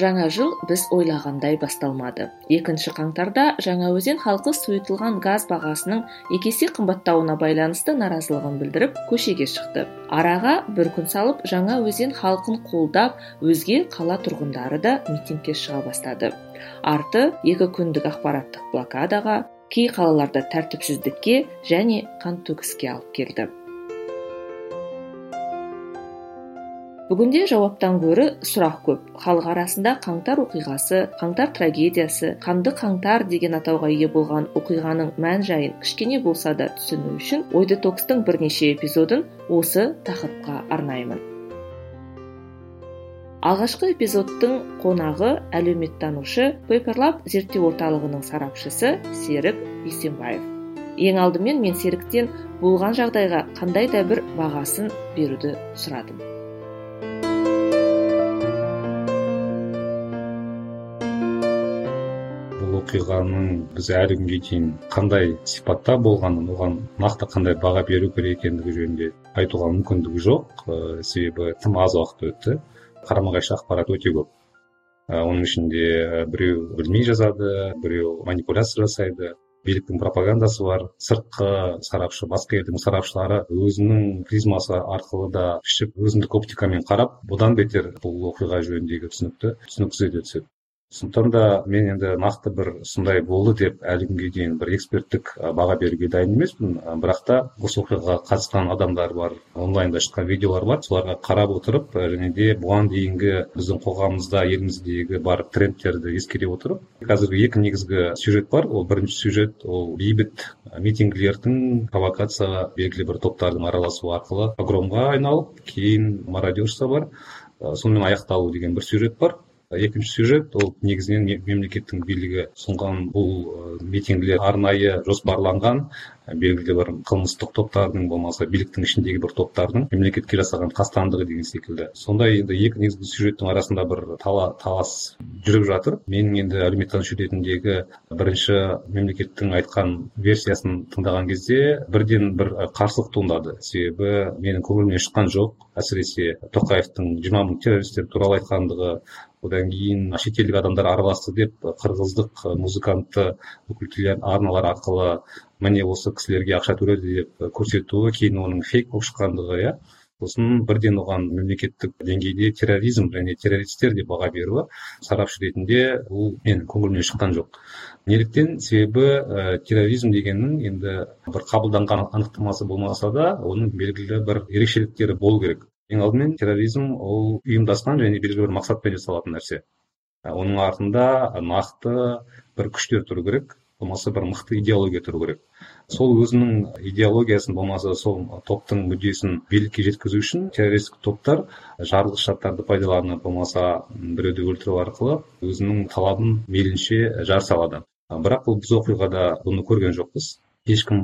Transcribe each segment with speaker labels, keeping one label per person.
Speaker 1: Жаңа жыл біз ойлағандай басталмады. Екінші қаңтарда жаңаөзен халқы сұйытылған газ бағасының екі есе қымбаттауына байланысты наразылығын білдіріп көшеге шықты. Араға бір күн салып жаңа өзен халқын қолдап өзге қала тұрғындары да митингке шыға бастады. Арты екі күндік ақпараттық блокадаға кей қалаларда тәртіпсіздікке және қантөгіске алып келді. Бүгінде жауаптан гөрі сұрақ көп. Халық арасында қаңтар оқиғасы қаңтар трагедиясы қанды қаңтар деген атауға ие болған оқиғаның мән жайын кішкене болса да түсіну үшін ой детокстың бірнеше эпизодын осы тақырыпқа арнаймын. Алғашқы эпизодтың қонағы әлеуметтанушы пейперлаб зерттеу орталығының сарапшысы серік бейсенбаев ең алдымен мен серіктен болған жағдайға қандай да бір бағасын беруді сұрадым.
Speaker 2: Оқиғаның біз әлі күнге дейін қандай сипатта болғанын оған нақты қандай баға беру керек екендігі жөнінде айтуға мүмкіндігі жоқ. Ә, себебі тым аз уақыт өтті. Қарама қайшы ақпарат өте көп. Ә, оның ішінде біреу білмей жазады біреу манипуляция жасайды биліктің пропагандасы бар сыртқы сарапшы басқа елдің сарапшылары өзінің призмасы арқылы да пішіп өзіндік оптикамен қарап бұдан бетер бұл оқиға жөніндегі түсінікті түсініксіз ете түседі. Сондықтан да мен енді нақты бір сондай болды деп әлі күнге дейін бір эксперттік баға беруге дайын емеспін. Бірақ та осы оқиғаға қатысқан адамдар бар онлайнда шыққан видеолар бар. Соларға қарап отырып және де бұған дейінгі біздің қоғамымызда еліміздегі бар трендтерді ескере отырып қазіргі екі негізгі сюжет бар. Ол бірінші сюжет ол бейбіт митингілердің провокацияға белгілі бір топтардың араласуы арқылы погромға айналып кейін мародерство бар. Сонымен аяқталу деген бір сюжет бар. Екінші сюжет ол негізінен мемлекеттің билігі ұсынған бұл митингілер арнайы жоспарланған. Белгілі бір қылмыстық топтардың болмаса биліктің ішіндегі бір топтардың мемлекетке жасаған қастандығы деген секілді. Сондай енді екі негізгі сюжеттің арасында бір тала, талас жүріп жатыр. Менің енді әлеуметтанушы ретіндегі бірінші мемлекеттің айтқан версиясын тыңдаған кезде бірден бір қарсылық туындады. Себебі менің көңілімнен шыққан жоқ. Әсіресе тоқаевтың жиырма мың террористер туралы айтқандығы одан кейін шетелдік адамдар араласты деп қырғыздық музыкантты бүкіл арналар арқылы міне осы кісілерге ақша төледі деп көрсетуі кейін оның фейк болып шыққандығы иә. Сосын бірден оған мемлекеттік деңгейде терроризм және террористтер деп баға беруі сарапшы ретінде бұл менің көңілімнен шыққан жоқ. Неліктен себебі ә, терроризм дегеннің енді бір қабылданған анықтамасы болмаса да оның белгілі бір ерекшеліктері болу керек. Ең алдымен терроризм ол ұйымдасқан және белгілі бір мақсатпен жасалатын нәрсе. Оның артында нақты бір күштер тұру керек болмаса бір мықты идеология тұру керек. Сол өзінің идеологиясын болмаса сол топтың мүддесін билікке жеткізу үшін террористік топтар жарылғыш заттарды пайдаланып болмаса біреуді өлтіру арқылы өзінің талабын мейлінше жар салады. Бірақ бұл біз оқиғада бұны көрген жоқпыз. Ешкім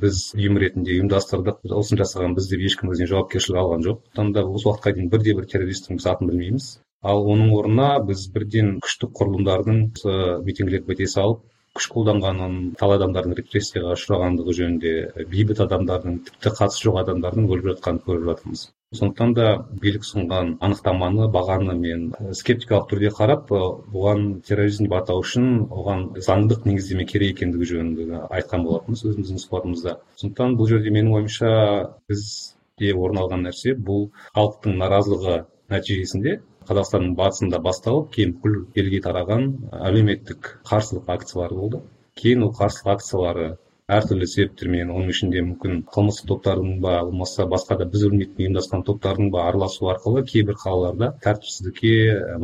Speaker 2: біз ұйым ретінде ұйымдастырдық осыны жасаған біз деп ешкім өзіне жауапкершілік алған жоқ. Сондықтан да осы уақытқа дейін бірде бір террористтің біз атын білмейміз. Ал оның орнына біз бірден күштік құрылымдардың осы митингілерді біте салып күш қолданғанын талай адамдардың репрессияға ұшырағандығы жөнінде бейбіт адамдардың тіпті қатысы жоқ адамдардың өліп жатқанын көріп жатырмыз. Сондықтан да билік ұсынған анықтаманы бағаны мен скептикалық түрде қарап бұған терроризм деп атау үшін оған заңдық негіздеме керек екендігі жөнінде айтқан болатынбыз өзіміздің сұхбатымызда. Сондықтан бұл жерде менің ойымша бізде орын алған нәрсе бұл халықтың наразылығы нәтижесінде қазақстанның батысында басталып кейін бүкіл елге тараған әлеуметтік қарсылық акциялары болды. Кейін ол қарсылық акциялары әртүрлі себептермен оның ішінде мүмкін қылмыстық топтардың ба болмаса басқа да біз білмейтін ұйымдасқан топтардың ба араласуы арқылы кейбір қалаларда тәртіпсіздікке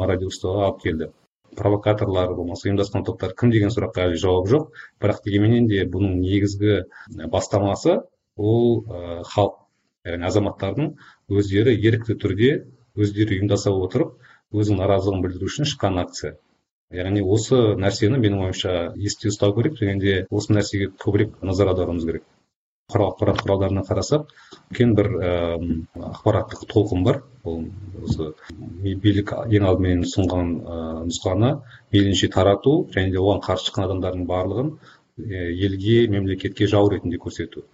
Speaker 2: мародерствоға алып келді. Провокаторлар болмаса ұйымдасқан топтар кім деген сұраққа әлі жауап жоқ. Бірақ дегенменен де бұның негізгі бастамасы ол халық. Яғни азаматтардың өздері ерікті түрде өздері ұйымдаса отырып өзінің наразылығын білдіру үшін шыққан акция. Яғни осы нәрсені менің ойымша есте ұстау керек және де осы нәрсеге көбірек назар аударуымыз керек. Ақпарат құралдарына қарасақ үлкен бір ақпараттық толқын бар. Ол осы билік ең алдымен ұсынған нұсқаны мейлінше тарату және де оған қарсы шыққан адамдардың барлығын елге мемлекетке жау ретінде көрсету.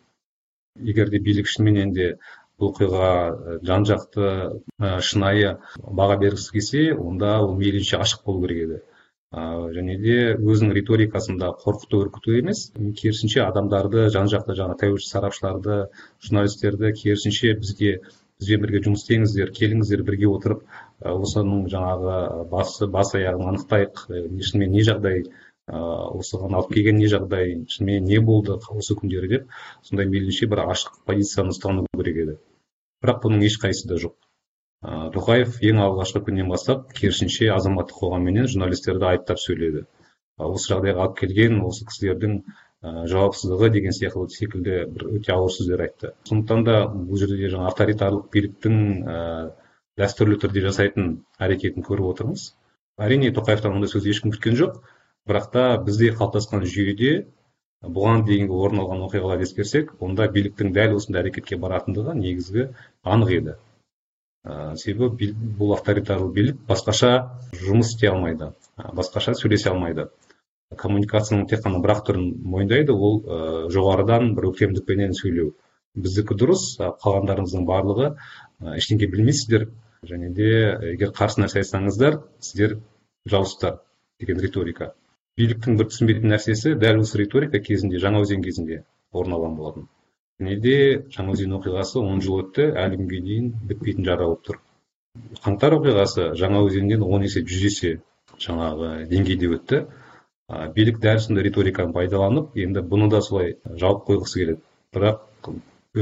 Speaker 2: Егер де билік шынымен де бұл оқиғаға жан жақты шынайы баға бергісі келсе онда ол мейлінше ашық болу керек еді. Және де өзінің риторикасында қорқыту үркіту емес. Керісінше адамдарды жан жақты жаңағы тәуелсіз сарапшыларды журналистерді керісінше бізге бізбен бірге жұмыс істеңіздер келіңіздер бірге отырып осының жаңағы басы бас аяғын анықтайық. Шынымен не жағдай осыған алып келген не жағдай шынымен не болды осы күндері деп сондай мейлінше бір ашық позицияны ұстану керек еді. Бірақ бұның ешқайсысы да жоқ. Тоқаев ең алғашқы күннен бастап керісінше азаматтық қоғамменен журналистерді айыптап сөйледі. Осы жағдайға алып келген осы кісілердің жауапсыздығы деген сияқты секілді бір өте ауыр сөздер айтты. Сондықтан да бұл жерде жаңағы авторитарлық биліктің дәстүрлі түрде жасайтын әрекетін көріп отырмыз. Әрине тоқаевтан ондай сөз ешкім күткен жоқ. Бірақ та бізде қалыптасқан жүйеде бұған дейінгі орын алған оқиғаларды ескерсек онда биліктің дәл осындай әрекетке баратындығы негізгі анық еді. Ә, себебі бұл авторитарлы билік басқаша жұмыс істей алмайды басқаша сөйлесе алмайды. Коммуникацияның тек қана бір ақ түрін мойындайды ол ә, жоғарыдан бір өктемдікпенен сөйлеу. Біздікі дұрыс қалғандарыңыздың барлығы ә, білмейсіздер. Және де егер қарсы нәрсе айтсаңыздар сіздер жаусыздар деген риторика. Биліктің бір түсінбейтін нәрсесі дәл осы риторика кезінде жаңаөзен кезінде орын алған болатын. Және де жаңаөзен оқиғасы он жыл өтті әлі күнге дейін бітпейтін жара болып тұр. Қаңтар оқиғасы жаңаөзеннен он есе жүз есе жаңағы деңгейде өтті. Ә, билік дәл сондай риториканы пайдаланып енді бұны да солай жауып қойғысы келеді. Бірақ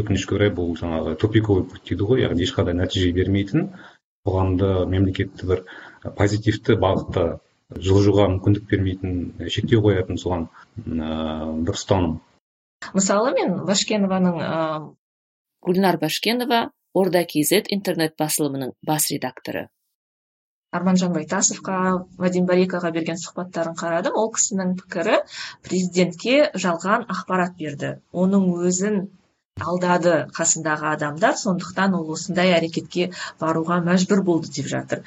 Speaker 2: өкінішке орай бұл жаңағы тупиковый путь дейді ғой яғни ешқандай нәтиже бермейтін қоғамды мемлекетті бір позитивті бағытта жылжуға мүмкіндік бермейтін шектеу қоятын соған бір ұстаным.
Speaker 1: Мысалы мен башкенованың ыыы гүлнар башкенова орда kz интернет басылымының бас редакторы. Арманжан байтасовқа вадим барикаға берген сұхбаттарын қарадым. Ол кісінің пікірі президентке жалған ақпарат берді. Оның өзін алдады қасындағы адамдар. Сондықтан ол осындай әрекетке баруға мәжбүр болды деп жатыр.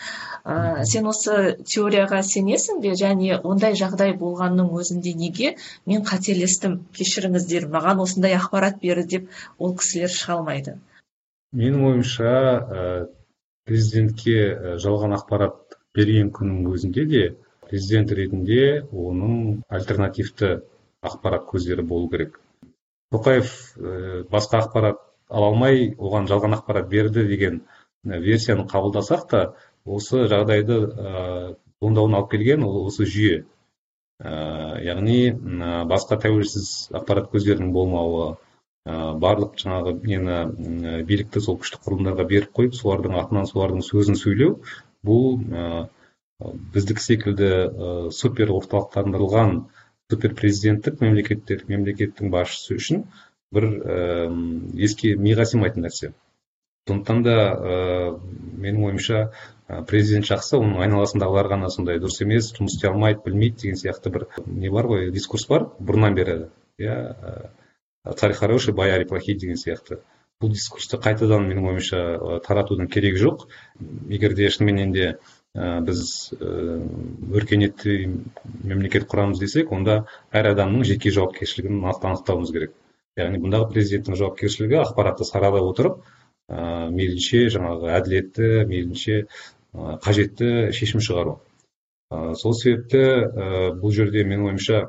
Speaker 1: Ә, сен осы теорияға сенесің бе? Және ондай жағдай болғанның өзінде неге мен қателестім кешіріңіздер маған осындай ақпарат берді деп ол кісілер шыға алмайды?
Speaker 2: Менің ойымша ә, президентке жалған ақпарат берген күннің өзінде де президент ретінде оның альтернативті ақпарат көздері болу керек. Тоқаев э, басқа ақпарат ала алмай оған жалған ақпарат берді деген э, версияны қабылдасақ та осы жағдайды туындауына алып келген ол осы жүйе. Яғни басқа тәуелсіз ақпарат көздерінің болмауы барлық жаңағы нені билікті сол күшті құрылымдарға беріп қойып солардың атынан солардың сөзін сөйлеу бұл біздікі секілді супер орталықтандырылған суперпрезиденттік мемлекеттер мемлекеттің басшысы үшін бір еске миға сыймайтын нәрсе. Сондықтан да ә, менің ойымша президент жақсы оның айналасындағылар ғана сондай дұрыс емес жұмыс істей алмайды білмейді деген сияқты бір не бар ғой дискурс бар бұрыннан бері иә царь хороший бояре плохие деген сияқты. Бұл дискурсты қайтадан менің ойымша таратудың керегі жоқ. Егер де шыныменен де ә, біз ә, өркениетті мемлекет құрамыз десек онда әр адамның жеке жауапкершілігін анықтауымыз керек. Яғни бұндағы президенттің жауапкершілігі ақпаратты саралай отырып ә, мейлінше жаңағы әділетті мейлінше қажетті шешім шығару. Ә, сол себепті ә, бұл жерде менің ойымша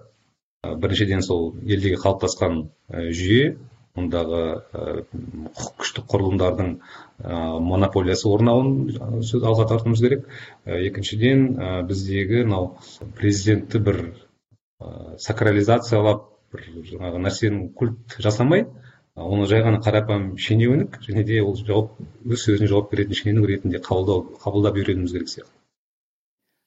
Speaker 2: біріншіден сол елдегі қалыптасқан жүйе мұндағы құқық күштік құрылымдардың монополиясы орнауын сөз алға тартуымыз керек. Екіншіден біздегі мынау президентті бір сакрализациялап бір жаңағы нәрсенің культ жасамай оны жай ғана қарапайым шенеунік және де ол жауап өз сөзіне жауап беретін шенеунік ретінде қабылдап үйренуіміз керек сияқты.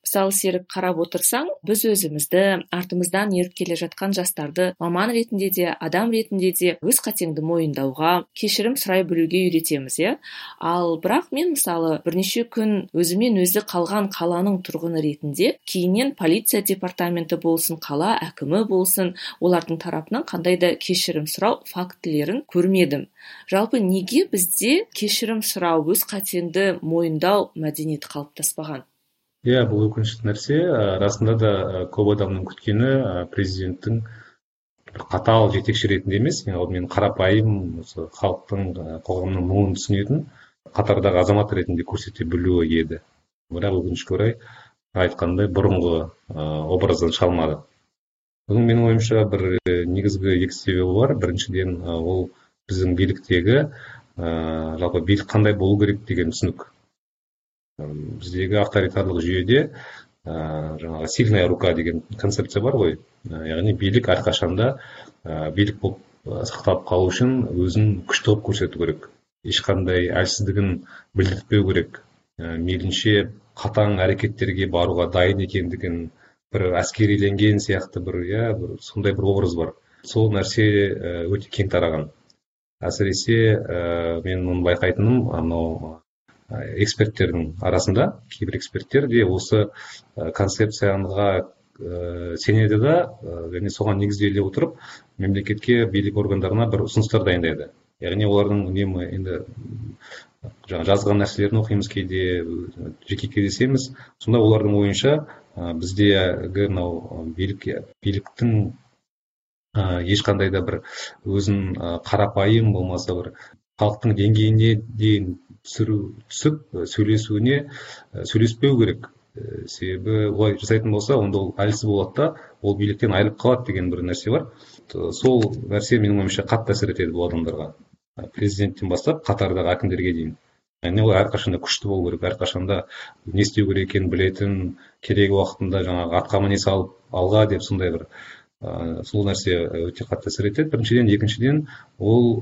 Speaker 1: Мысалы серік қарап отырсаң біз өзімізді артымыздан еріп келе жатқан жастарды маман ретінде де адам ретінде де өз қатеңді мойындауға кешірім сұрай білуге үйретеміз иә? Ал бірақ мен мысалы бірнеше күн өзімен өзі қалған қаланың тұрғыны ретінде кейіннен полиция департаменті болсын қала әкімі болсын олардың тарапынан қандай да кешірім сұрау фактілерін көрмедім. Жалпы неге бізде кешірім сұрау өз қатеңді мойындау мәдениеті қалыптаспаған?
Speaker 2: Иә бұл өкінішті нәрсе. Расында да көп адамның күткені президенттің бір қатал жетекші ретінде емес ең алдымен қарапайым осы халықтың қоғамның мұңын түсінетін қатардағы азамат ретінде көрсете білуі еді. Бірақ өкінішке орай айтқандай бұрынғы образдан шыға алмады бұның менің ойымша бір негізгі екі себебі бар. Біріншіден ол біздің биліктегі жалпы билік қандай болу керек деген түсінік. Біздегі авторитарлық жүйеде ә, жаңағы сильная рука деген концепция бар ғой. Яғни билік әрқашанда ә, билік болып сақталып қалу үшін өзін күшті қылып көрсету керек. Ешқандай әлсіздігін білдіртпеу керек. Ә, мейлінше қатаң әрекеттерге баруға дайын екендігін бір әскериленген сияқты бір иә бір сондай бір образ бар. Сол нәрсе өте кең тараған. Әсіресе ә, мен оны байқайтыным анау эксперттердің арасында кейбір эксперттер де осы концепцияға сенеді да және соған негізделе отырып мемлекетке билік органдарына бір ұсыныстар дайындайды. Яғни олардың үнемі енді жаңа жазған нәрселерін оқимыз кейде жеке кездесеміз. Сонда олардың ойынша біздегі мынау билік биліктің ешқандай да бір өзін қарапайым болмаса бір халықтың деңгейіне дейін түсіру түсіп сөйлесуіне сөйлеспеу керек. Себебі олай жасайтын болса онда ол әлсіз болады да ол биліктен айырылып қалады деген бір нәрсе бар. Сол нәрсе менің ойымша қатты әсер етеді бұл адамдарға. Президенттен бастап қатардағы әкімдерге дейін. Яғни ол әрқашанда күшті болу керек әрқашанда не істеу керек екенін білетін керек уақытында жаңағы атқа міне салып алға деп сондай бір сол нәрсе өте қатты әсер етеді. Біріншіден екіншіден ол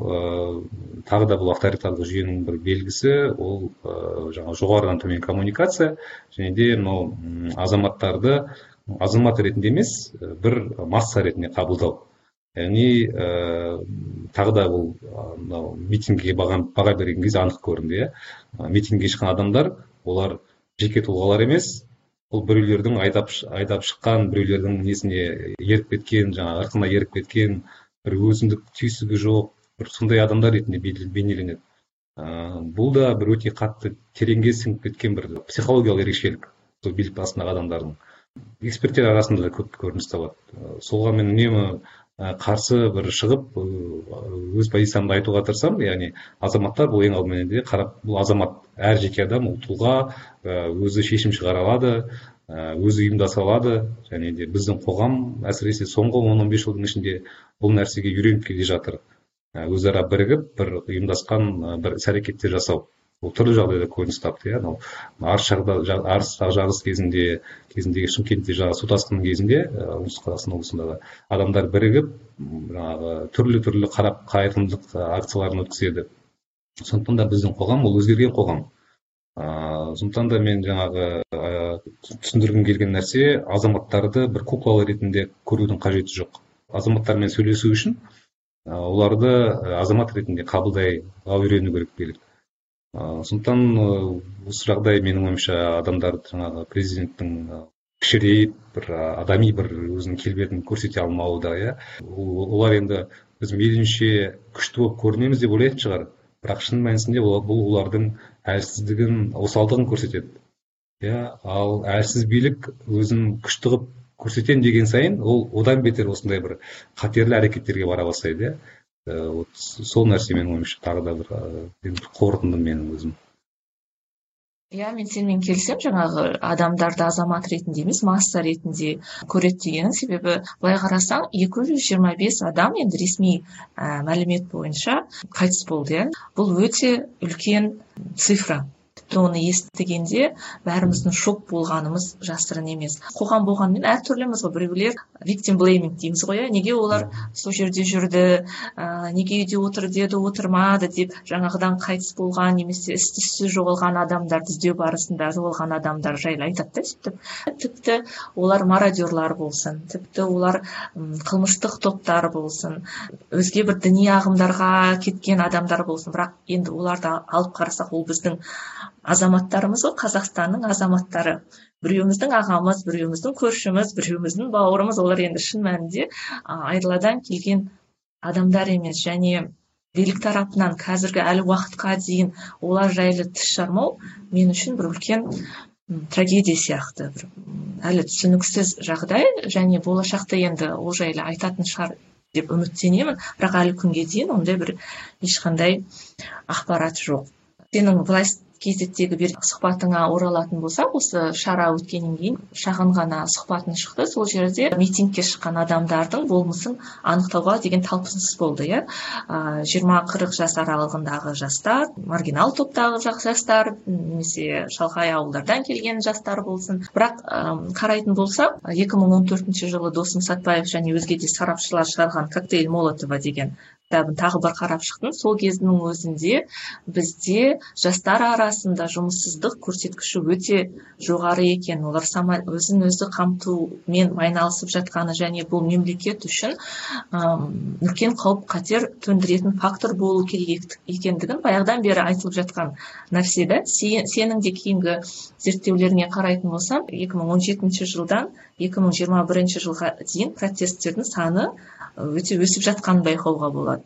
Speaker 2: тағы да бұл авторитарлық жүйенің бір белгісі. Ол жаңағы жоғарыдан төмен коммуникация және де мынау азаматтарды азамат ретінде емес бір масса ретінде қабылдау. Яғни тағы да бұл мынау митингіге баға берген кезде анық көрінді иә. Митингке шыққан адамдар олар жеке тұлғалар емес ол біреулердің айдап айдап шыққан біреулердің несіне еріп кеткен жаңағы ырқына еріп кеткен бір өзіндік түйсігі жоқ бір сондай адамдар ретінде бейнеленеді. Ә, бұл да бір өте қатты тереңге сіңіп кеткен бір психологиялық ерекшелік сол билік басындағы адамдардың. Эксперттер арасында да көп көрініс табады. Соған мен үнемі қарсы бір шығып өз позициямды айтуға тырысамын. Яғни азаматтар бұл ең алдымен де қарап бұл азамат әр жеке адам ол тұлға өзі шешім шығара алады өзі ұйымдаса алады. Және де біздің қоғам әсіресе соңғы он он бес жылдың ішінде бұл нәрсеге үйреніп келе жатыр. Өзара бірігіп бір ұйымдасқан бір іс әрекеттер жасау. Ол түрлі жағдайда көрініс тапты иә. Анау арыс арыс жарыс кезінде кезіндегі шымкентте жаңағы су тасқыны кезінде оңтүстік қазақстан облысындағы адамдар бірігіп жаңағы түрлі түрлі қарап қайырымдылық акцияларын өткізеді. Сондықтан да біздің қоғам ол өзгерген қоғам. Ыыы сондықтан да мен жаңағы түсіндіргім келген нәрсе азаматтарды бір куклалар ретінде көрудің қажеті жоқ. Азаматтармен сөйлесу үшін оларды азамат ретінде қабылдауға үйрену керек билік сондықтан осы жағдай менің ойымша адамдарды жаңағы президенттің кішірейіп бір адами бір өзінің келбетін көрсете алмауы да иә. Олар енді біз мейлінше күшті болып көрінеміз деп ойлайтын шығар. Бірақ шын мәнісінде бұл олардың әлсіздігін осалдығын көрсетеді. Иә ал әлсіз билік өзін күшті қылып көрсетемін деген сайын ол одан бетер осындай бір қатерлі әрекеттерге бара бастайды иә. Вот сол нәрсе менің ойымша тағы да бір енді қорытындым менің өзім.
Speaker 1: Иә мен сенімен келісемін жаңағы адамдарды азамат ретінде емес масса ретінде көреді дегенің себебі былай қарасаң екі жүз жиырма бес адам енді ресми ә, мәлімет бойынша қайтыс болды иә. Бұл өте үлкен цифра. Тіпті оны естігенде бәріміздің шок болғанымыз жасырын емес. Қоғам болғанымен әртүрліміз ғой. Біреулер виктим блейминг дейміз ғой иә. Неге олар сол жерде жүрді ә, неге үйде отыр деді отырмады деп жаңағыдан қайтыс болған немесе із түзсіз жоғалған адамдарды іздеу барысында жоғалған адамдар жайлы айтады да сөйтіп. Тіпті олар мародерлар болсын тіпті олар қылмыстық топтар болсын өзге бір діни ағымдарға кеткен адамдар болсын. Бірақ енді оларды алып қарасақ ол біздің азаматтарымыз ғой қазақстанның азаматтары. Біреуіміздің ағамыз біреуіміздің көршіміз біреуіміздің бауырымыз. Олар енді шын мәнінде айдаладан келген адамдар емес. Және билік тарапынан қазіргі әлі уақытқа дейін олар жайлы тіс жармау мен үшін бір үлкен трагедия сияқты бір әлі түсініксіз жағдай. Және болашақта енді ол жайлы айтатын шығар деп үміттенемін. Бірақ әлі күнге дейін ондай бір ешқандай ақпарат жоқ. Сенің кезектегі берген сұхбатыңа оралатын болсақ осы шара өткеннен кейін шағын ғана сұхбатың шықты. Сол жерде митингке шыққан адамдардың болмысын анықтауға деген талпыныс болды иә. Жиырма қырық жас аралығындағы жастар маргинал топтағы жастар немесе шалғай ауылдардан келген жастар болсын. Бірақ қарайтын болсақ екі мың он төртінші жылы досым сатпаев және өзге де сарапшылар шығарған коктейль молотова деген кітабын тағы бір қарап шықтым. Сол кездің өзінде бізде жастар арасында жұмыссыздық көрсеткіші өте жоғары екен. Олар өзін өзі қамтумен айналысып жатқаны және бұл мемлекет үшін үлкен қауіп қатер төндіретін фактор болу керек екендігін баяғыдан бері айтылып жатқан нәрсе да сенің де кейінгі зерттеулеріңе қарайтын болсам 2017 жылдан 2021 жылға дейін протесттердің саны өте өсіп жатқанын байқауға болады.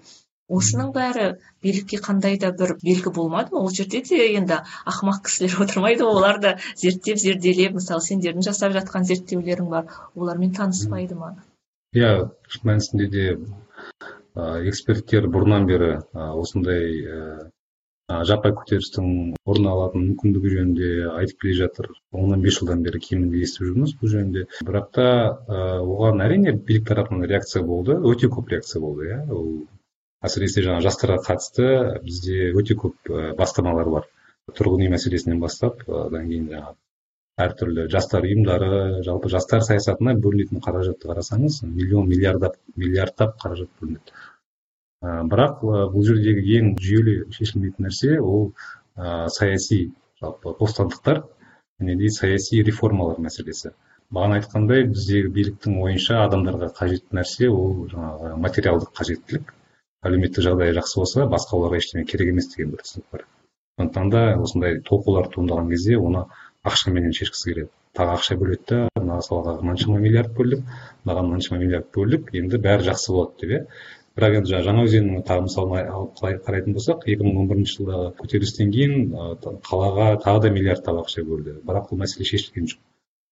Speaker 1: Осының бәрі билікке қандай да бір белгі болмады ма? Ол жерде де енді ақымақ кісілер отырмайды ғой олар да зерттеп зерделеп мысалы сендердің жасап жатқан зерттеулерің бар олармен таныспайды ма?
Speaker 2: Иә шын мәнісінде де эксперттер бұрыннан бері осындай жаппай көтерілістің орын алатын мүмкіндігі жөнінде айтып келе жатыр. Оннан бес жылдан бері кемінде естіп жүрміз бұл жөнінде. Бірақ та оған әрине билік тарапынан реакция болды өте көп реакция болды иә. Ол әсіресе жаңағы жастарға қатысты бізде өте көп бастамалар бар. Тұрғын үй мәселесінен бастап одан кейін жаңағы әртүрлі жастар ұйымдары жалпы жастар саясатына бөлінетін қаражатты қарасаңыз миллион миллиардтап миллиардтап қаражат бөлінеді. Бірақ бұл жердегі ең жүйелі шешілмейтін нәрсе ол саяси жалпы бостандықтар және де саяси реформалар мәселесі. Бағана айтқандай біздегі биліктің ойынша адамдарға қажетті нәрсе ол жаңағы материалдық қажеттілік. Әлеуметтік жағдайы жақсы болса басқаларға ештеңе керек емес деген бір түсінік бар. Сондықтан да осындай толқулар туындаған кезде оны ақшаменен шешкісі келеді. Тағы ақша бөледі да мына салаға мынаншама миллиард бөлдік мынаған мынаншама миллиард бөлдік енді бәрі жақсы болады деп иә. Бірақ енді жаңағы жаңаөзеннің тағы мысалын алып қарайтын болсақ екі мың он бірінші жылдағы көтерілістен кейін қалаға тағы да миллиардтап ақша бөлді. Бірақ бұл мәселе шешілген жоқ.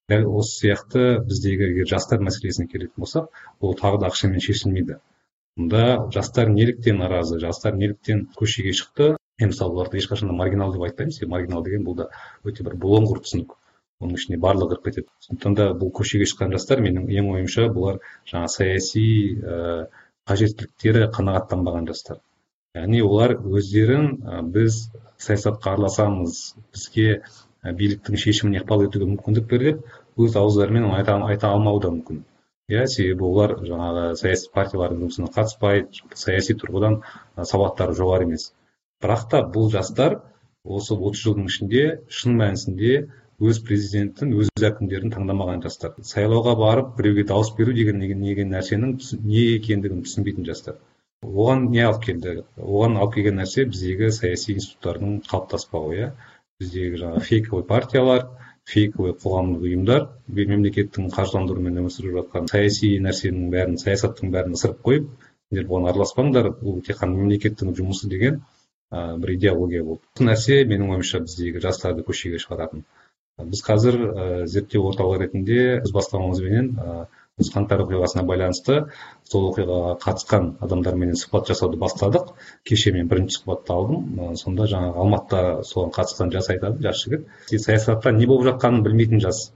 Speaker 2: Дәл осы сияқты біздегі егер жастар мәселесіне келетін болсақ ол тағы да ақшамен шешілмейді. Мұнда жастар неліктен наразы жастар неліктен көшеге шықты. Мен мысалы оларды ешқашан да маргинал деп айтпаймын себебі маргинал деген бұл да өте бір бұлыңғыр түсінік. Оның ішіне барлығы кіріп кетеді. Сондықтан да бұл көшеге шыққан жастар менің ең ойымша бұлар жаңағы саяси қажеттіліктері қанағаттанбаған жастар. Яғни олар өздерін біз саясатқа араласамыз бізге биліктің шешіміне ықпал етуге мүмкіндік бер деп өз ауыздарымен айта, айта алмауы да мүмкін. Иә себебі олар жаңағы саяси партиялардың жұмысына қатыспайды саяси тұрғыдан сауаттары жоғары емес. Бірақ та бұл жастар осы отыз жылдың ішінде шын мәнісінде өз президентін өз әкімдерін таңдамаған жастар. Сайлауға барып біреуге дауыс беру деген деген нәрсенің не екендігін түсінбейтін жастар. Оған не алып келді? Оған алып келген нәрсе біздегі саяси институттардың қалыптаспауы иә. Біздегі жаңағы фейковый партиялар фейковый қоғамдық ұйымдар мемлекеттің қаржыландыруымен өмір сүріп жатқан саяси нәрсенің бәрін саясаттың бәрін ысырып қойып сендер бұған араласпаңдар бұл тек қана мемлекеттің жұмысы деген бір идеология болды. Осы нәрсе менің ойымша біздегі жастарды көшеге шығаратын. Біз қазір ә, зерттеу орталығы ретінде өз бастамамызбенен қаңтар оқиғасына байланысты сол оқиғаға қатысқан адамдарменен сұхбат жасауды бастадық. Кеше мен бірінші сұхбатты алдым. Сонда жаңағы алматыда соған қатысқан жас айтады жас жігіт. Саясатта не болып жатқанын білмейтін жас.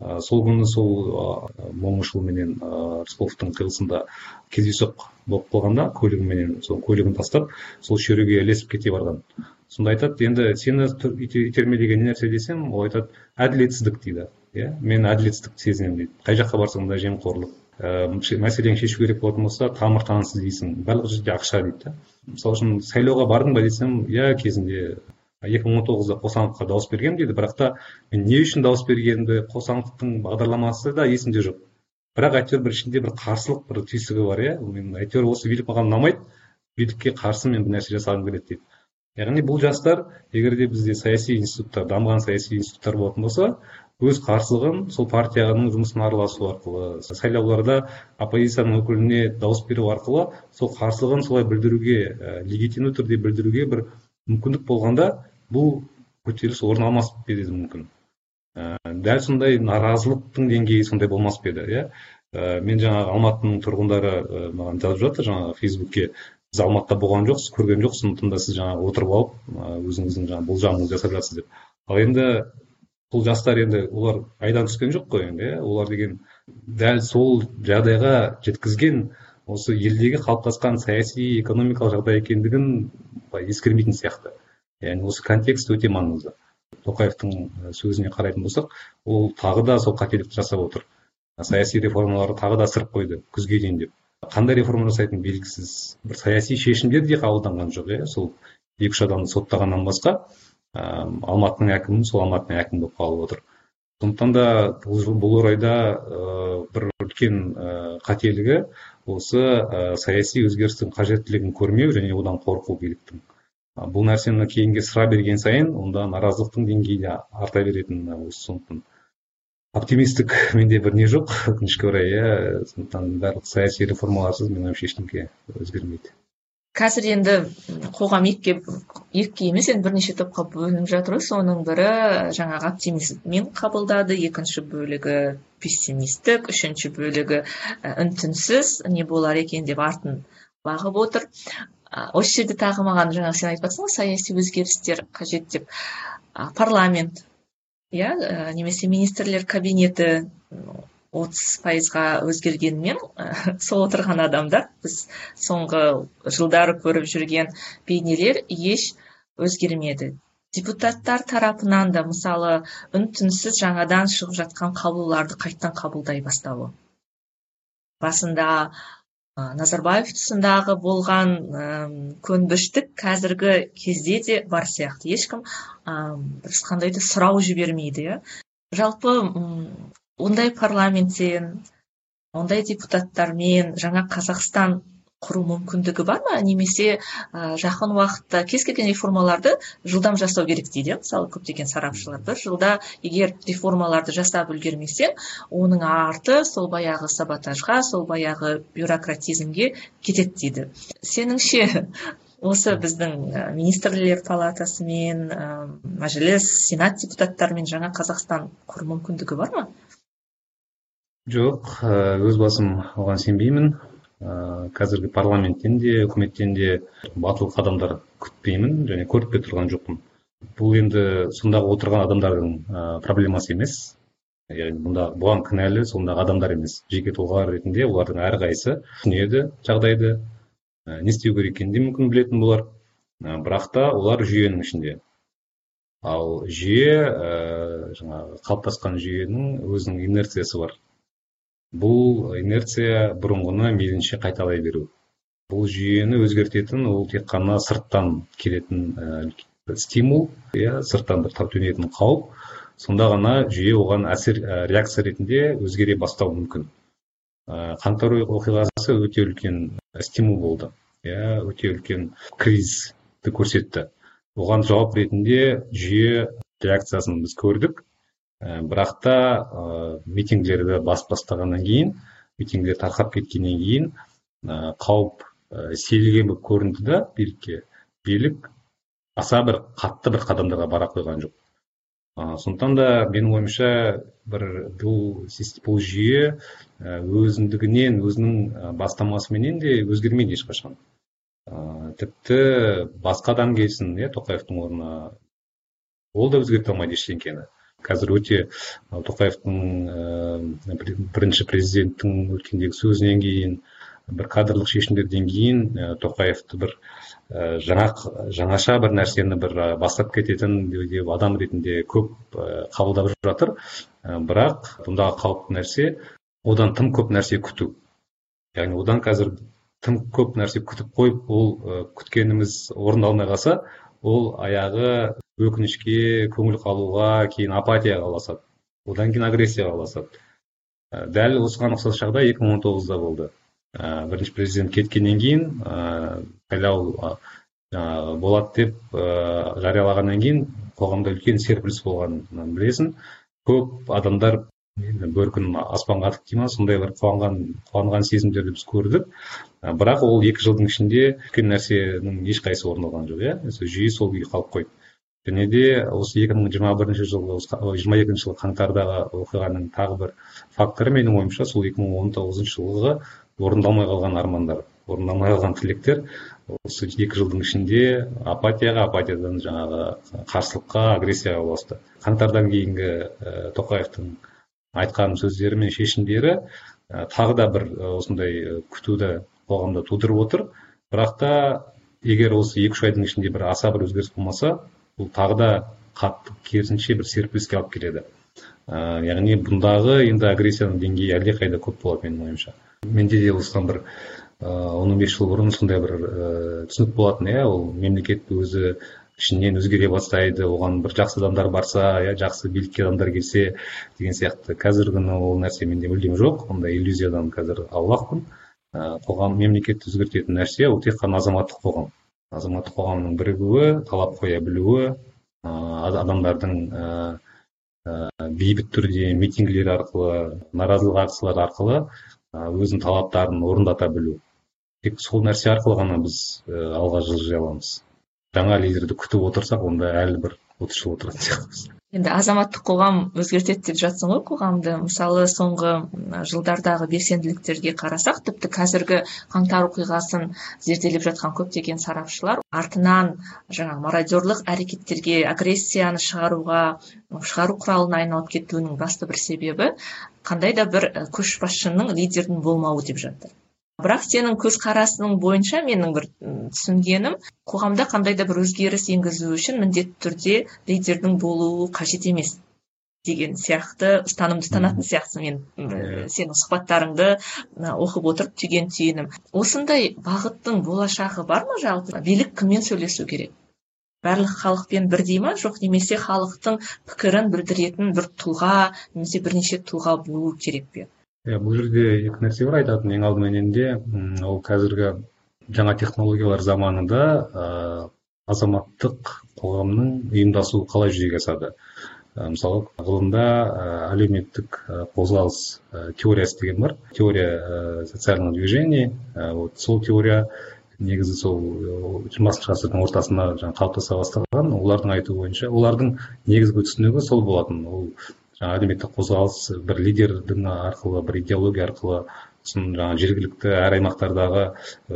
Speaker 2: Сол күні сол момышұлы менен рысқұловтың қиылысында кездейсоқ болып қалғанда көлігіменен сол көлігін тастап сол шеруге ілесіп кете барған. Сонда айтады енді сені итермелеген нәрсе десем ол айтады әділетсіздік дейді. Иә? Мен әділетсіздікті сезінемін дейді. Қай жаққа барсаң да жемқорлық. Ііі мәселені шешу керек болатын болса тамыр таныс іздейсің барлық жерде ақша дейді да. Мысалы үшін сайлауға бардың ба десем иә кезінде. Екі мың он тоғызда қосановқа дауыс бергенмін дейді. Бірақ та мен не үшін дауыс бергенімді қосановтың бағдарламасы да есімде жоқ. Бірақ әйтеуір бір ішінде бір қарсылық бір түйсігі бар иә. Мен әйтеуір осы билік маған ұнамайды. Билікке қарсы мен бір нәрсе жасағым келеді дейді. Яғни бұл жастар егер де бізде саяси институттар дамыған саяси институттар болатын болса өз қарсылығын сол партияның жұмысына араласу арқылы сайлауларда оппозицияның өкіліне дауыс беру арқылы сол қарсылығын солай білдіруге ә, легитимді түрде білдіруге бір мүмкіндік болғанда бұл көтеріліс орын алмас еді мүмкін. Ә, дәл сондай наразылықтың деңгейі сондай болмас па еді иә? Ә, мен жаңағы алматының тұрғындары ә, маған жазып жатыр жаңағы фейсбукке сіз алматыда болған жоқсыз көрген жоқсыз сондықтан да сіз жаңағы отырып алып өзіңіздің жаңағы болжамыңызды жасап жатсыз деп. Ал енді бұл жастар енді олар айдан түскен жоқ қой енді иә. Олар деген дәл сол жағдайға жеткізген осы елдегі қалыптасқан саяси экономикалық жағдай екендігін ескермейтін сияқты. Яғни осы контекст өте маңызды. Тоқаевтың сөзіне қарайтын болсақ ол тағы да сол қателікті жасап отыр. Саяси реформаларды тағы да ысырып қойды күзге дейін деп. Қандай реформа жасайтыны белгісіз. Бір саяси шешімдер де қабылданған жоқ иә. Сол екі үш адамды соттағаннан басқа. Алматының әкімі сол алматының әкімі болып қалып отыр. Сондықтан да бұл орайда бір үлкен қателігі осы саяси өзгерістің қажеттілігін көрмеу және одан қорқу биліктің. Бұл нәрсені кейінге сыра берген сайын онда наразылықтың деңгейі де арта беретіні осы сондықтан. Оптимистік менде бір не жоқ. Өкінішке орай иә сондықтан барлық саяси реформаларсыз менің ойымша ештеңке өзгермейді.
Speaker 1: Қазір енді қоғам екіге екіге емес енді бірнеше топқа бөлініп жатыр ғой. Соның бірі жаңағы оптимизммен қабылдады. Екінші бөлігі пессимистік үшінші бөлігі үн түнсіз не болар екен деп артын бағып отыр. Осы жерде тағы маған жаңа сен айтып ғой саяси өзгерістер қажет деп. Парламент иә немесе министрлер кабинеті отыз пайызға өзгергенімен сол отырған адамдар біз соңғы жылдары көріп жүрген бейнелер еш өзгермеді. Депутаттар тарапынан да мысалы үн түнсіз жаңадан шығып жатқан қаулыларды қайттан қабылдай бастауы. Басында назарбаев тұсындағы болған көнбіштік қазіргі кезде де бар сияқты. Ешкім ешқандай да сұрау жібермейді иә. Жалпы ондай парламенттен ондай депутаттармен жаңа қазақстан құру мүмкіндігі бар ма? Немесе ә, жақын уақытта кез келген реформаларды жылдам жасау керек дейді мысалы көптеген сарапшылар бір жылда егер реформаларды жасап үлгермесең оның арты сол баяғы саботажға сол баяғы бюрократизмге кетеді дейді. Сеніңше осы біздің министрлер палатасымен ә, мәжіліс сенат депутаттарымен жаңа қазақстан құру мүмкіндігі бар ма?
Speaker 2: Жоқ өз басым оған сенбеймін. Ыыы қазіргі парламенттен де үкіметтен де батыл қадамдар күтпеймін және көріп те тұрған жоқпын. Бұл енді сондағы отырған адамдардың проблемасы емес. Яғни бұнда бұған кінәлі сондағы адамдар емес. Жеке тұлғалар ретінде олардың әрқайсысы түсінеді жағдайды не істеу керек екенін де мүмкін білетін болар. Бірақ та олар жүйенің ішінде. Ал жүйе ә, жаңағы қалыптасқан жүйенің өзінің инерциясы бар. Бұл инерция бұрынғыны мейлінше қайталай беру. Бұл жүйені өзгертетін ол тек қана сырттан келетін ә, стимул иә сырттан бір төнетін қауіп. Сонда ғана жүйе оған әсер ә, реакция ретінде өзгере бастауы мүмкін. Ә, қаңтар оқиғасы өте үлкен стимул болды. Иә өте үлкен кризисті көрсетті. Оған жауап ретінде жүйе реакциясын біз көрдік. Бірақ та ә, митингілерді басып бастағаннан кейін митингілер тарқап кеткеннен кейін ә, қауіп ә, сейілген болып көрінді да билікке. Билік аса бір қатты бір қадамдарға бара қойған жоқ. Ә, сондықтан да менің ойымша бір бұл бұл жүйе өзіндігінен өзінің бастамасыменен де өзгермейді ешқашан. Ә, тіпті басқа адам келсін иә тоқаевтың орнына ол да өзгерте алмайды ештеңкені қазір өте тоқаевтың бірінші президенттің өткендегі сөзінен кейін бір кадрлық шешімдерден кейін тоқаевты бір жаңа жаңаша бір нәрсені бір бастап кететін адам ретінде көп қабылдап жатыр. Бірақ бұндағы қауіпті нәрсе одан тым көп нәрсе күту. Яғни одан қазір тым көп нәрсе күтіп қойып ол күткеніміз орындалмай қалса ол аяғы өкінішке көңіл қалуға кейін апатияға ұласады одан кейін агрессияға ұласады дәл осыған ұқсас жағдай екі мың он тоғызда болды. Бірінші президент кеткеннен кейін сайлау жаңағы болады деп жариялағаннан кейін қоғамда үлкен серпіліс болғанын білесің. Көп адамдар бөркін аспанға атып дей ма сондай бір қуанған қуанған сезімдерді біз көрдік. Бірақ ол екі жылдың ішінде үлкен нәрсенің ешқайсысы орындалған жоқ иә. Жүйе сол күйі қалып қойды. Және де осы екі мың жиырма бірінші жылғы жиырма екінші жылғы қаңтардағы оқиғаның тағы бір факторы менің ойымша сол екі мың он тоғызыншы жылғы орындалмай қалған армандар орындалмай қалған тілектер. Осы екі жылдың ішінде апатияға апатиядан жаңағы қарсылыққа агрессияға ұласты. Қаңтардан кейінгі тоқаевтың айтқан сөздері мен шешімдері тағы да бір осындай күтуді қоғамда тудырып отыр. Бірақ та егер осы екі үш айдың ішінде бір аса бір өзгеріс болмаса бұл тағы да қатты керісінше бір серпіліске алып келеді. Яғни бұндағы енді агрессияның деңгейі әлдеқайда көп болады менің ойымша. Менде де осыдан бір он он бес жыл бұрын сондай бір түсінік болатын иә ол мемлекет өзі ішінен өзгере бастайды оған бір жақсы адамдар барса иә жақсы билікке адамдар келсе деген сияқты. Қазіргі күні ол нәрсе менде мүлдем жоқ. Ондай иллюзиядан қазір аулақпын. Қоғам мемлекетті өзгертетін нәрсе ол тек қана азаматтық қоғам. Азаматтық қоғамның бірігуі талап қоя білуі адамдардың бейбіт түрде митингілер арқылы наразылық акциялар арқылы өзінің талаптарын орындата білу. Тек сол нәрсе арқылы ғана біз алға жылжи аламыз. Жаңа лидерді күтіп отырсақ онда әлі бір отыз жыл отыратын сияқтымыз.
Speaker 1: Енді азаматтық қоғам өзгертеді деп жатсың ғой қоғамды. Мысалы соңғы жылдардағы белсенділіктерге қарасақ тіпті қазіргі қаңтар оқиғасын зерделеп жатқан көптеген сарапшылар артынан жаңағы мародерлық әрекеттерге агрессияны шығаруға шығару құралына айналып кетуінің басты бір себебі қандай да бір көшбасшының лидердің болмауы деп жатыр. Бірақ сенің көзқарасың бойынша менің бір түсінгенім қоғамда қандай да бір өзгеріс енгізу үшін міндетті түрде лидердің болуы қажет емес деген сияқты ұстанымды ұстанатын сияқтысың мен ә, сенің сұхбаттарыңды оқып отырып түйген түйінім. Осындай бағыттың болашағы бар ма жалпы? Билік кіммен сөйлесу керек? Барлық халықпен бірдей ма? Жоқ немесе халықтың пікірін білдіретін бір тұлға немесе бірнеше тұлға болу керек пе?
Speaker 2: Иә бұл жерде екі нәрсе бар айтатын. Ең алдыменен де ол қазіргі жаңа технологиялар заманында ә, азаматтық қоғамның ұйымдасуы қалай жүзеге асады? Ә, мысалы ғылымда ә, әлеуметтік қозғалыс теориясы деген бар. Теория социального движения вот сол теория негізі сол жиырмасыншы ғасырдың ортасында жаңағы қалыптаса бастаған. Олардың айтуы бойынша олардың негізгі түсінігі сол болатын. Ол әлеуметтік қозғалыс бір лидердің арқылы бір идеология арқылы сосын жаңағы жергілікті әр аймақтардағы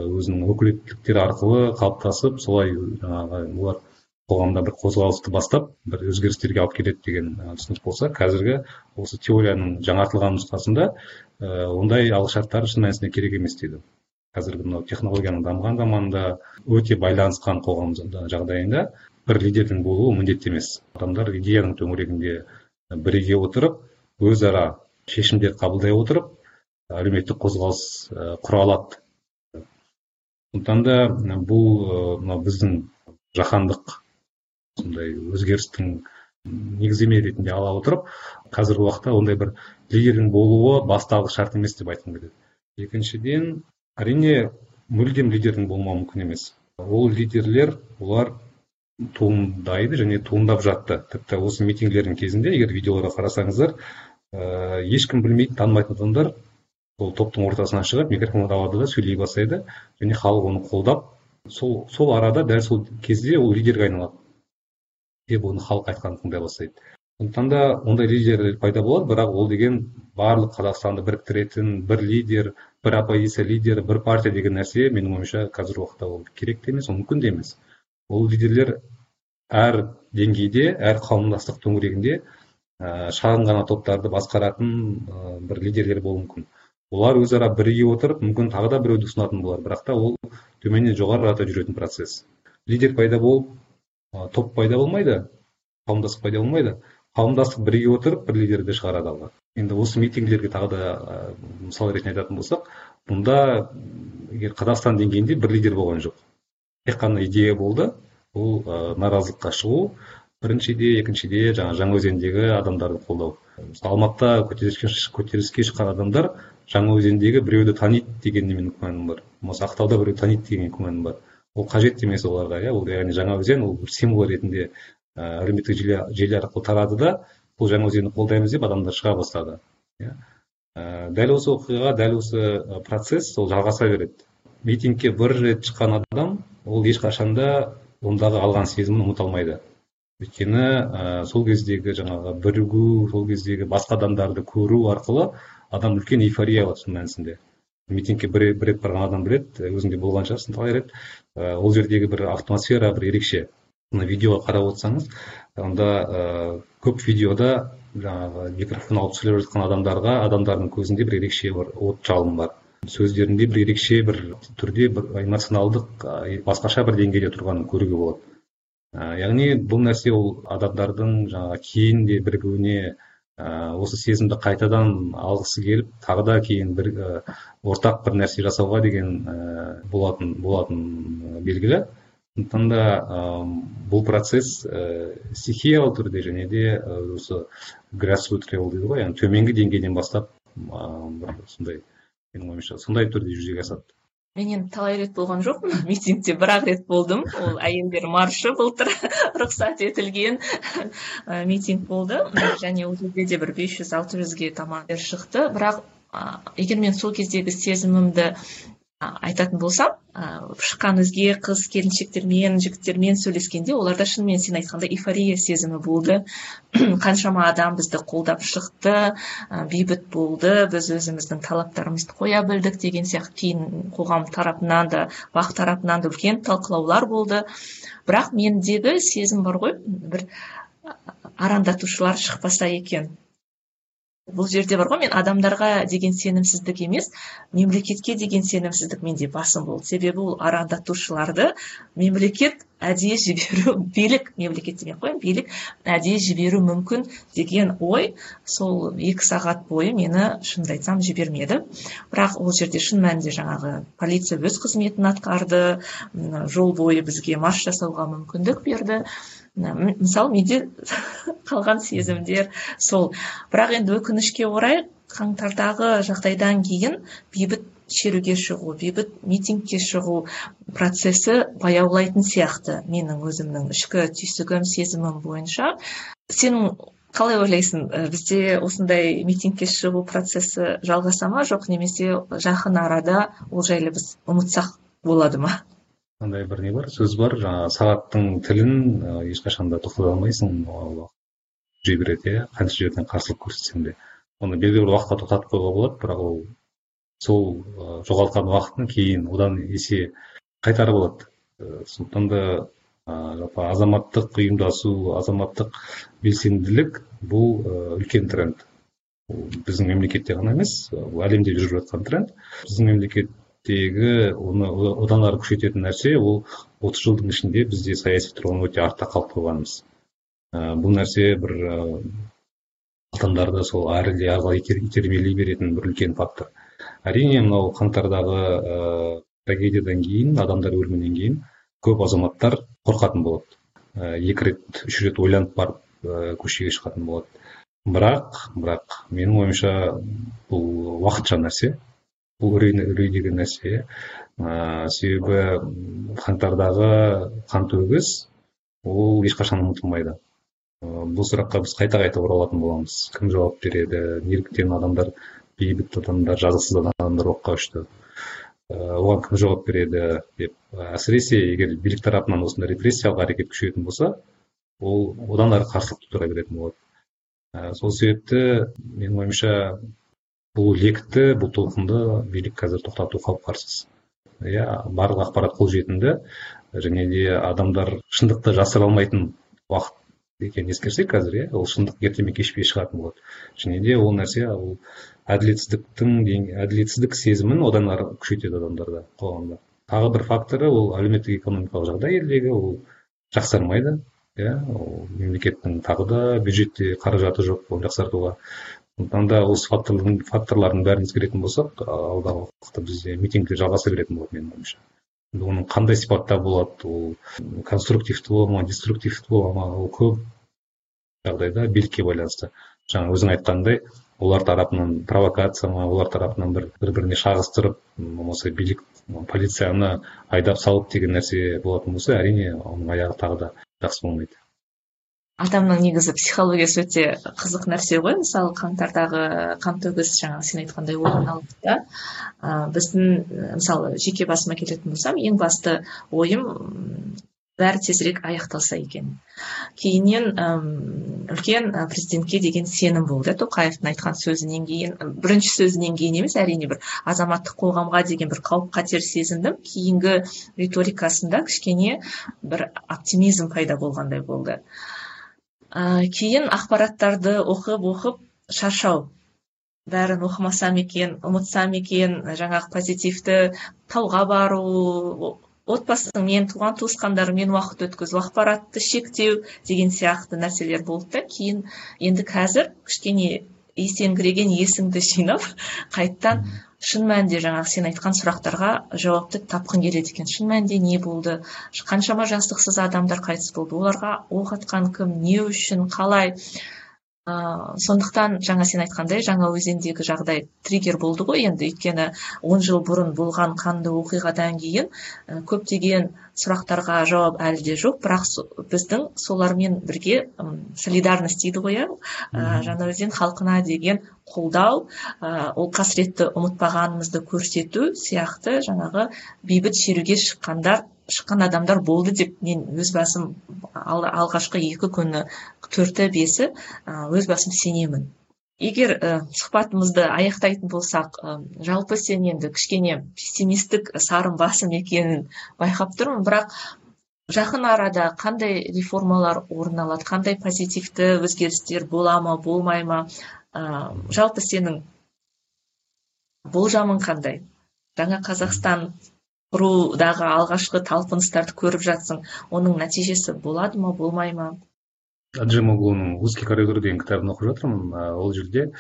Speaker 2: өзінің өкілеттіктері арқылы қалыптасып солай жаңағы олар қоғамда бір қозғалысты бастап бір өзгерістерге алып келеді деген түсінік болса қазіргі осы теорияның жаңартылған нұсқасында ондай алғышарттар шын мәнісінде керек емес дейді қазіргі мынау технологияның дамыған заманында өте байланысқан қоғам жағдайында бір лидердің болуы міндетті емес. Адамдар идеяның төңірегінде біріге отырып өзара шешімдер қабылдай отырып әлеуметтік қозғалыс құра алады. Сондықтан да бұл мынау біздің жаһандық сондай өзгерістің негіздеме ретінде ала отырып қазіргі уақытта ондай бір лидердің болуы басталғы шарт емес деп айтқым келеді. Екіншіден әрине мүлдем лидердің болмауы мүмкін емес. Ол лидерлер олар туындайды және туындап жатты. Тіпті осы митингілердің кезінде егер видеоларға қарасаңыздар ә, ешкім білмейтін танымайтын адамдар сол топтың ортасына шығып микрофонды алады да сөйлей бастайды және халық оны қолдап сол сол арада дәл сол кезде ол лидерге айналады. Деп оны халық айтқанын тыңдай бастайды. Сондықтан да ондай лидерлер пайда болады бірақ ол деген барлық қазақстанды біріктіретін бір лидер бір оппозиция лидері бір партия деген нәрсе менің ойымша қазіргі уақытта ол керек те емес ол мүмкін де емес. Ол лидерлер әр деңгейде әр қауымдастық төңірегінде ә, шағын ғана топтарды басқаратын ә, бір лидерлер болуы мүмкін. Олар өзара біріге отырып мүмкін тағы да біреуді ұсынатын болар. Бірақ та ол төменнен жоғары қарата жүретін процесс. Лидер пайда болып топ пайда болмайды қауымдастық пайда болмайды. Қауымдастық біріге отырып бір лидерді шығарады алға. Енді осы митингілерге тағы да мысал ретінде айтатын болсақ бұнда егер қазақстан деңгейінде бір лидер болған жоқ. Тек қана идея болды. Бұл наразылыққа шығу. Біріншіде екіншіде жаңағы жаңаөзендегі адамдарды қолдау. Мысалы алматыда көтеріліске, шыққан адамдар жаңаөзендегі біреуді таниды деген менің күмәнім бар. Болмаса ақтауда біреуді таниды деген күмәнім бар. Ол қажет емес оларға иә. Ол яғни жаңаөзен ол бір символ ретінде әлеуметтік желі, арқылы тарады да бұл жаңаөзенді қолдаймыз деп адамдар шыға бастады иә. Дәл осы оқиға дәл осы процесс ол жалғаса береді. Митингке бір рет шыққан адам ол ешқашан да ондағы алған сезімін ұмыта алмайды өйткені ә, сол кездегі жаңағы бірігу сол кездегі басқа адамдарды көру арқылы адам үлкен эйфория алады шын мәнісінде. Митингке бір, бір рет барған адам біледі өзің де болған шығарсың талай рет. Ә, ол жердегі бір атмосфера бір ерекше. Мына видеоға қарап отырсаңыз онда ә, көп видеода жаңағы микрофон алып сөйлеп жатқан адамдарға адамдардың көзінде бір ерекше бір от жалын бар. Сөздерінде бір ерекше бір түрде бір эмоционалдық басқаша бір деңгейде тұрғанын көруге болады. Яғни бұл нәрсе ол адамдардың жаңағы кейін де бірігуіне осы сезімді қайтадан алғысы келіп тағы да кейін бір ортақ бір нәрсе жасауға деген болатын болатын белгілі. Сондықтан да бұл процесс стихиялы түрде және де осы левел дейді ғой яғни төменгі деңгейден бастап бір сондай менің ойымша сондай түрде жүзеге асады.
Speaker 1: Мен енді талай рет болған жоқпын митингте бір ақ рет болдым. Ол әйелдер маршы былтыр рұқсат етілген митинг болды. Және ол жерде де бір бес жүз алты жүзге таман шықты. Бірақ егер мен сол кездегі сезімімді айтатын болсам шыққан өзге қыз келіншектермен жігіттермен сөйлескенде оларда шынымен сен айтқандай эйфория сезімі болды. Қаншама адам бізді қолдап шықты бейбіт болды біз өзіміздің талаптарымызды қоя білдік деген сияқты кейін қоғам тарапынан да бақ тарапынан да үлкен талқылаулар болды. Бірақ мендегі сезім бар ғой бір арандатушылар шықпаса екен. Бұл жерде бар ғой мен адамдарға деген сенімсіздік емес мемлекетке деген сенімсіздік менде басым болды. Себебі ол арандатушыларды мемлекет әдейі жіберу билік мемлекет демей ақ қояйын билік әдейі жіберу мүмкін деген ой сол екі сағат бойы мені шынымды айтсам жібермеді. Бірақ ол жерде шын мәнінде жаңағы полиция өз қызметін атқарды жол бойы бізге марш жасауға мүмкіндік берді. Мысалы менде қалған сезімдер сол. Бірақ енді өкінішке орай қаңтардағы жағдайдан кейін бейбіт шеруге шығу бейбіт митингке шығу процесі баяулайтын сияқты менің өзімнің ішкі түйсігім сезімім бойынша. Сен қалай ойлайсың бізде осындай митингке шығу процесі жалғаса ма? Жоқ немесе жақын арада ол жайлы біз ұмытсақ болады ма?
Speaker 2: Мынандай бір не бар сөз бар? Жаңағы сағаттың тілін ешқашан да тоқтата алмайсың. Жүре береді иә қанша жерден қарсылық көрсетсең де. Оны белгілі бір уақытқа тоқтатып қоюға болады бірақ ол сол жоғалтқан уақытын кейін одан есе қайтарып алады сондықтан да жалпы азаматтық ұйымдасу азаматтық белсенділік бұл үлкен тренд. Біздің мемлекетте ғана емес әлемде жүріп жатқан тренд. Біздің мемлекет оны одан ары күшейтетін нәрсе ол отыз жылдың ішінде бізде саяси тұрғыдан өте артта қалып қойғанымыз. Бұл нәрсе бір адамдарды сол әріде қарай итермелей беретін бір үлкен фактор. Әрине мынау қаңтардағы ә, трагедиядан кейін адамдар өлімінен кейін көп азаматтар қорқатын болады. Ә, екі рет үш рет ойланып барып ә, көшеге шығатын болады. Бірақ бірақ менің ойымша бұл уақытша нәрсе. Бұл үрей деген нәрсе ә, себебі қаңтардағы қантөгіс ол ешқашан ұмытылмайды. Бұл сұраққа біз қайта қайта оралатын боламыз. Кім жауап береді? Неліктен адамдар бейбіт адамдар жазықсыз адамдар оққа ұшты? Оған кім жауап береді? Деп әсіресе егер билік тарапынан осындай репрессиялық әрекет күшейетін болса ол одан ары қарсылық тудыра беретін болады. Сол себепті менің ойымша бұл лекті бұл толқынды билік қазір тоқтату қауіп қарсыз иә барлық ақпарат қолжетімді және де адамдар шындықты жасыра алмайтын уақыт екенін ескерсек қазір иә ол шындық ерте ме кеш пе шығатын болады. Және де ол нәрсе ол әділетсіздіктің әділетсіздік сезімін одан ары күшейтеді адамдарда қоғамда. Тағы бір факторы ол әлеуметтік экономикалық жағдай елдегі ол жақсармайды иә ол мемлекеттің тағы да бюджетте қаражаты жоқ оны жақсартуға сондықтан да осы факторлардың факторлардың бәрін ескеретін болсақ алдағы уақытта бізде митингтер жалғаса беретін болады менің ойымша. Оның қандай сипатта болады ол конструктивті бола ма деструктивті бола ма ол көп жағдайда билікке байланысты. Жаңа өзің айтқандай олар тарапынан провокация ма олар тарапынан бір бір біріне шағыстырып болмаса билік полицияны айдап салып деген нәрсе болатын болса әрине оның аяғы тағы да жақсы болмайды.
Speaker 1: Адамның негізі психологиясы өте қызық нәрсе ғой. Мысалы қаңтардағы қантөгіс жаңағы сен айтқандай орын алды да ә, біздің мысалы жеке басыма келетін болсам ең басты ойым бәрі тезірек аяқталса екен. Кейіннен үлкен президентке деген сенім болды. Тоқаевтың айтқан сөзінен кейін бірінші сөзінен кейін емес әрине бір азаматтық қоғамға деген бір қауіп қатер сезіндім. Кейінгі риторикасында кішкене бір оптимизм пайда болғандай болды. Ә, кейін ақпараттарды оқып оқып шаршау. Бәрін оқымасам екен ұмытсам екен жаңағы позитивті тауға бару отбасыңмен туған туысқандарыңмен уақыт өткізу ақпаратты шектеу деген сияқты нәрселер болды да. Кейін енді қазір кішкене есеңгіреген есіңді жинап қайттан шын мәнінде жаңағы сен айтқан сұрақтарға жауапты тапқың келеді екен. Шын мәнінде не болды? Қаншама жастықсыз адамдар қайтыс болды. Оларға оқ атқан кім не үшін қалай? Ыыы сондықтан жаңа сен айтқандай жаңа өзендегі жағдай триггер болды ғой енді. Өйткені он жыл бұрын болған қанды оқиғадан кейін көптеген сұрақтарға жауап әлі де жоқ. Бірақ біздің солармен бірге солидарность дейді ғой иә? Жаңаөзен халқына деген қолдау ол қасіретті ұмытпағанымызды көрсету сияқты жаңағы бейбіт шеруге шыққандар шыққан адамдар болды деп мен өз басым алғашқы екі күні төрті бесі өз басым сенемін. Егер ә, сұхбатымызды аяқтайтын болсақ ә, жалпы сен енді кішкене пессимистік сарын басым екенін байқап тұрмын. Бірақ жақын арада қандай реформалар орын алады қандай позитивті өзгерістер бола ма болмай ма? Ә, жалпы сенің болжамың қандай? Жаңа қазақстан құрудағы алғашқы талпыныстарды көріп жатсың. Оның нәтижесі болады ма болмай ма?
Speaker 2: Аджимоглуның узкий коридор деген кітабын оқып жатырмын ол жерде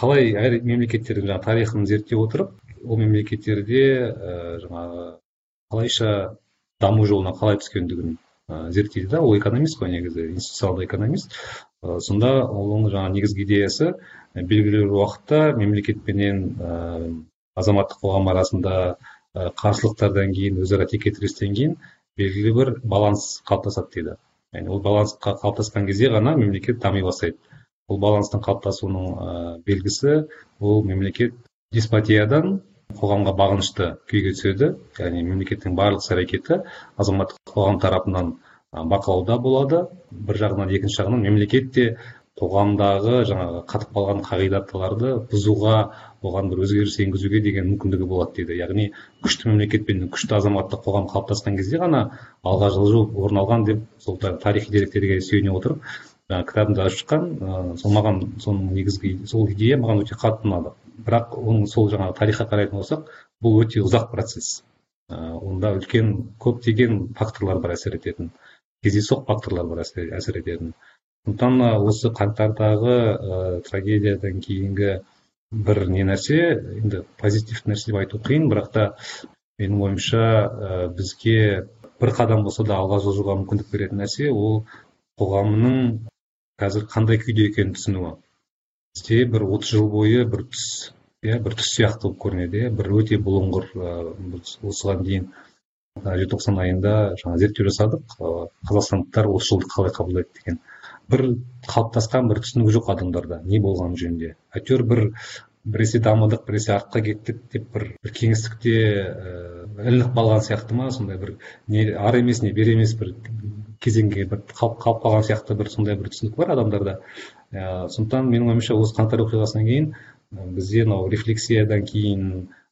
Speaker 2: қалай әр мемлекеттердің жаңағы тарихын зерттей отырып ол мемлекеттерде жаңағы қалайша даму жолына қалай түскендігін зерттейді да. Ол экономист қой негізі институционалды экономист. Сонда оның жаңағы негізгі идеясы белгілі бір уақытта мемлекетпенен азаматтық қоғам арасында қарсылықтардан кейін өзара текетірестен кейін белгілі бір баланс қалыптасады дейді. Яғни ол баланс қалыптасқан кезде ғана мемлекет дами бастайды. Бұл баланстың қалыптасуының ә, белгісі ол мемлекет деспотиядан қоғамға бағынышты күйге түседі. Яғни мемлекеттің барлық іс әрекеті азаматтық қоғам тарапынан бақылауда болады. Бір жағынан екінші жағынан мемлекет те қоғамдағы жаңағы қатып қалған қағидаттарды бұзуға оған бір өзгеріс енгізуге деген мүмкіндігі болады дейді. Яғни күшті мемлекет пен күшті азаматтық қоғам қалыптасқан кезде ғана алға жылжу орын алған деп сол тарихи деректерге сүйене отырып жаңағы кітабымды ашып шыққан ыыы сол маған соның негізгі сол идея маған өте қатты ұнады. Бірақ оның сол жаңағы тарихқа қарайтын болсақ бұл өте ұзақ процесс. Ыыы онда үлкен көптеген факторлар бар әсер ететін кездейсоқ факторлар бар әсер ететін. Сондықтан осы қаңтардағы ә, трагедиядан кейінгі бір не нәрсе енді позитивті нәрсе деп айту қиын бірақ та менің ойымша ә, бізге бір қадам болса да алға жылжуға мүмкіндік беретін нәрсе ол қоғамның қазір қандай күйде екенін түсінуі. Бізде бір отыз жыл бойы бір түс иә бір түс сияқты болып көрінеді иә. Бір өте бұлыңғыр осыған дейін желтоқсан айында жаңа зерттеу жасадық қазақстандықтар осы жылды қалай қабылдайды деген. Бір қалыптасқан бір түсінігі жоқ адамдарда не болғаны жөнінде. Әйтеуір бір біресе дамыдық біресе артқа кеттік деп бір, бір кеңістікте ііі ілініп қалған сияқты ма сондай бір не ары емес не бері емес бір кезеңге бір қалып, қалып қалған сияқты бір сондай бір түсінік бар адамдарда. Ә, сондықтан менің ойымша осы қаңтар оқиғасынан кейін бізде мынау рефлексиядан кейін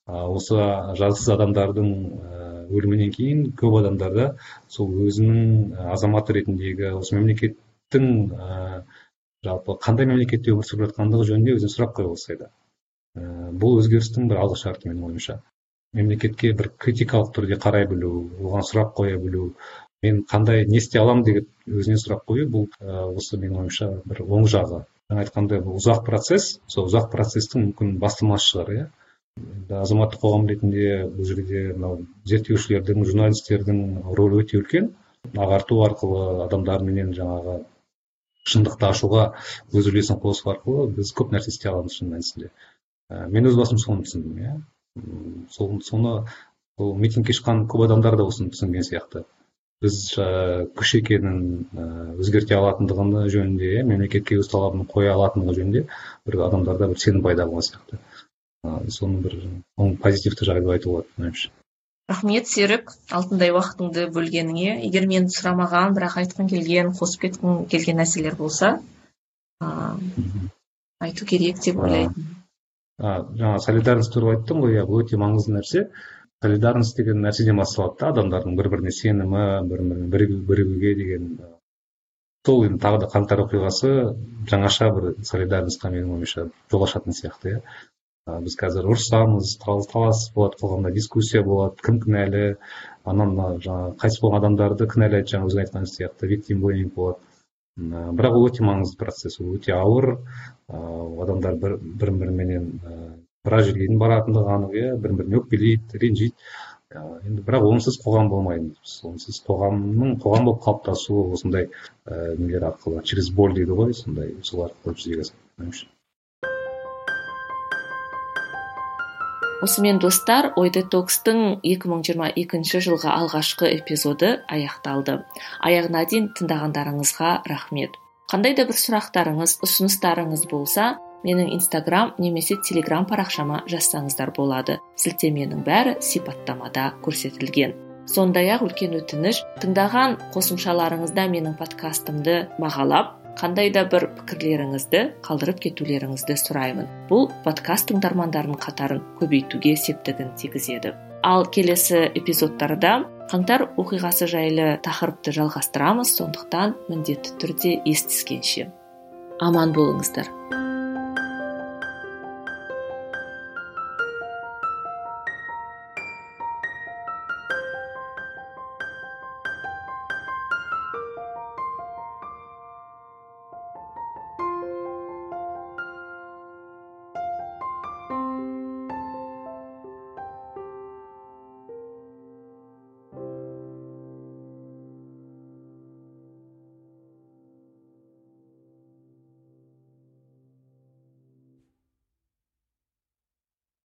Speaker 2: осы жазықсыз адамдардың өлімінен кейін көп адамдарда сол өзінің азаматы ретіндегі осы мемлекет мемлекеттің жалпы қандай мемлекетте өмір сүріп жатқандығы жөнінде өзіне сұрақ қоя бастайды бұл өзгерістің бір алғы шарты менің ойымша. Мемлекетке бір критикалық түрде қарай білу оған сұрақ қоя білу мен қандай не істей аламын деген өзіне сұрақ қою бұл осы менің ойымша бір оң жағы. Жаңа айтқандай бұл ұзақ процесс сол ұзақ процестің мүмкін бастамасы шығар иә. Азаматтық қоғам ретінде бұл жерде мынау зерттеушілердің журналистердің рөлі өте үлкен. Ағарту арқылы адамдарменен жаңағы шындықты ашуға өз үлесін қосу арқылы біз көп нәрсе істей аламыз шын мәнісінде. Ә, мен өз басым соны түсіндім иә. Сол соны сол митингке шыққан көп адамдар да осыны түсінген сияқты. Біз ә, күш екенін ә, өзгерте алатындығыны жөнінде иә мемлекетке өз талабын қоя алатындығы жөнінде бір адамдарда бір сенім пайда болған сияқты. Ә, соны бір оң позитивті жағы деп айтуға болады меніңше
Speaker 1: рахмет серік. Алтындай уақытыңды бөлгеніңе. Егер мен сұрамаған бірақ айтқың келген қосып кеткің келген нәрселер болса ыыы айту керек деп ойлаймын.
Speaker 2: Жаңа солидарность туралы айттым ғой иә бұл өте маңызды нәрсе. Солидарность деген нәрседен басталады да адамдардың бір біріне сенімі бір біріне бірігуге деген сол енді тағы да қаңтар оқиғасы жаңаша бір солидарностьқа менің ойымша жол ашатын сияқты иә. Біз қазір ұрысамыз талас болады қоғамда дискуссия болады кім кінәлі ана мына жаңағы қайтыс болған адамдарды кінәлайды жаңа өзің айтқан сияқты виктим блейминг болады. Бірақ ол өте маңызды процесс ол өте ауыр. Адамдар бір бірін біріменен біраз жерге дейін баратындығы анық иә бірін біріне өкпелейді ренжиді. Енді бірақ онсыз қоғам болмайды онсыз қоғамның қоғам болып қалыптасуы осындай нелер арқылы через боль дейді ғой сондай сол арқылы жүзеге асады.
Speaker 1: Осымен достар ой детокстың 2022 жылғы алғашқы эпизоды аяқталды. Аяғына дейін тыңдағандарыңызға рахмет. Қандай да бір сұрақтарыңыз ұсыныстарыңыз болса менің инстаграм немесе телеграм парақшама жазсаңыздар болады. Сілтеменің бәрі сипаттамада көрсетілген. Сондай ақ үлкен өтініш тыңдаған қосымшаларыңызда менің подкастымды бағалап қандай да бір пікірлеріңізді қалдырып кетулеріңізді сұраймын. Бұл подкаст тыңдармандарының қатарын көбейтуге септігін тигізеді. Ал келесі эпизодтарда қаңтар оқиғасы жайлы тақырыпты жалғастырамыз. Сондықтан міндетті түрде естіскенше. Аман болыңыздар.